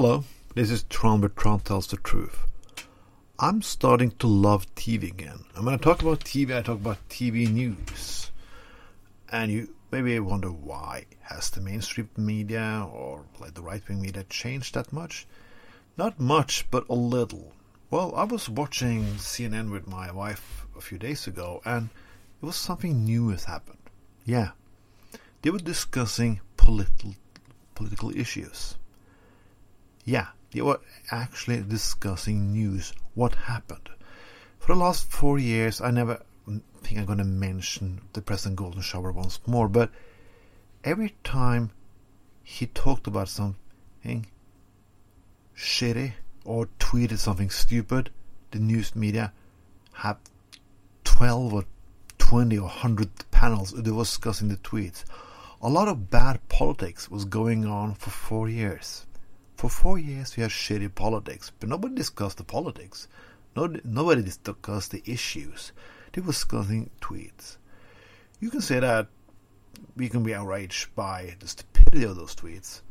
Hello, this is Tron, but Tron tells the truth. I'm starting to love TV again. And when I talk about TV, I talk about TV news. And you maybe wonder why. Has the mainstream media or like the right wing media changed that much? Not much, but a little. Well, I was watching CNN with my wife a few days ago, and it was something new has happened. Yeah, they were discussing political political issues. Yeah, they were actually discussing news. What happened? For the last four years, I never think I'm going to mention the President Golden Shower once more, but every time he talked about something shitty or tweeted something stupid, the news media had 12 or 20 or 100 panels discussing the tweets. A lot of bad politics was going on for four years. For four years, we had shitty politics, but nobody discussed the politics. nobody discussed the issues. They were discussing tweets. You can say that we can be outraged by the stupidity of those tweets,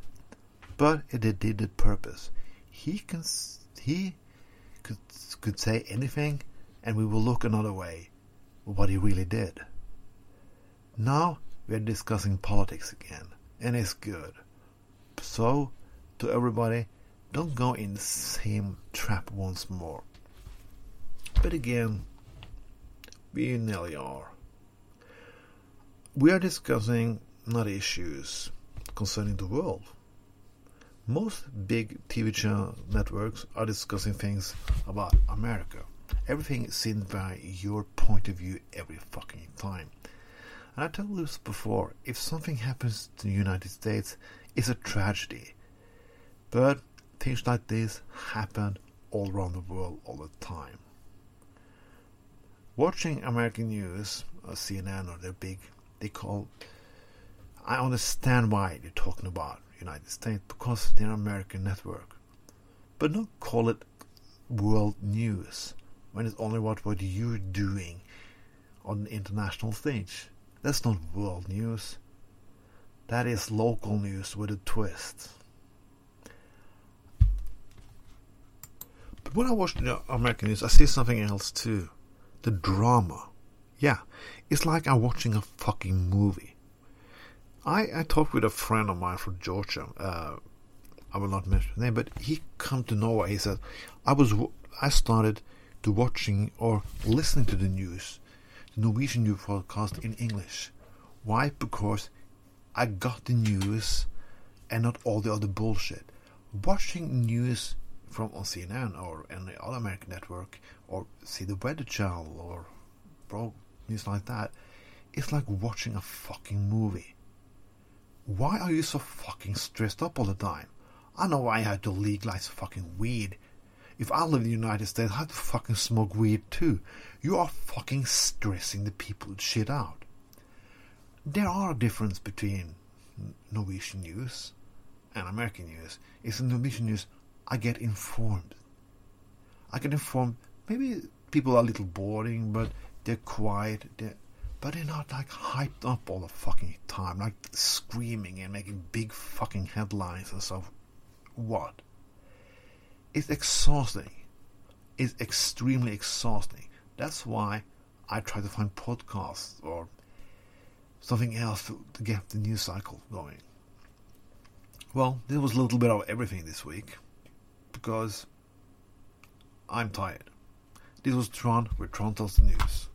but it did the purpose. He can he could could say anything, and we will look another way. What he really did. Now we are discussing politics again, and it's good. So to everybody, don't go in the same trap once more. But again, we nearly are. We are discussing not issues concerning the world. Most big TV channel networks are discussing things about America. Everything is seen by your point of view every fucking time. And I told this before, if something happens to the United States, it's a tragedy. But things like this happen all around the world all the time. Watching American news, uh, or CNN, or their big, they call. I understand why they're talking about United States because they're an American network, but don't call it world news when it's only about what you're doing on the international stage. That's not world news. That is local news with a twist. But when I watch the American news, I see something else too. The drama. Yeah, it's like I'm watching a fucking movie. I, I talked with a friend of mine from Georgia. Uh, I will not mention his name, but he come to Norway. He said, "I was I started to watching or listening to the news, the Norwegian news broadcast in English. Why? Because I got the news and not all the other bullshit. Watching news from on CNN or any other American network or see the Weather Channel or bro news like that, it's like watching a fucking movie. Why are you so fucking stressed up all the time? I know I had to legalize fucking weed. If I live in the United States, I have to fucking smoke weed too. You are fucking stressing the people shit out. There are a difference between Norwegian news and American news. It's in Norwegian news I get informed. I get informed. Maybe people are a little boring, but they're quiet. They're, but they're not like hyped up all the fucking time, like screaming and making big fucking headlines and stuff. What? It's exhausting. It's extremely exhausting. That's why I try to find podcasts or something else to, to get the news cycle going. Well, there was a little bit of everything this week because I'm tired. This was Tron with Tron Tells the News.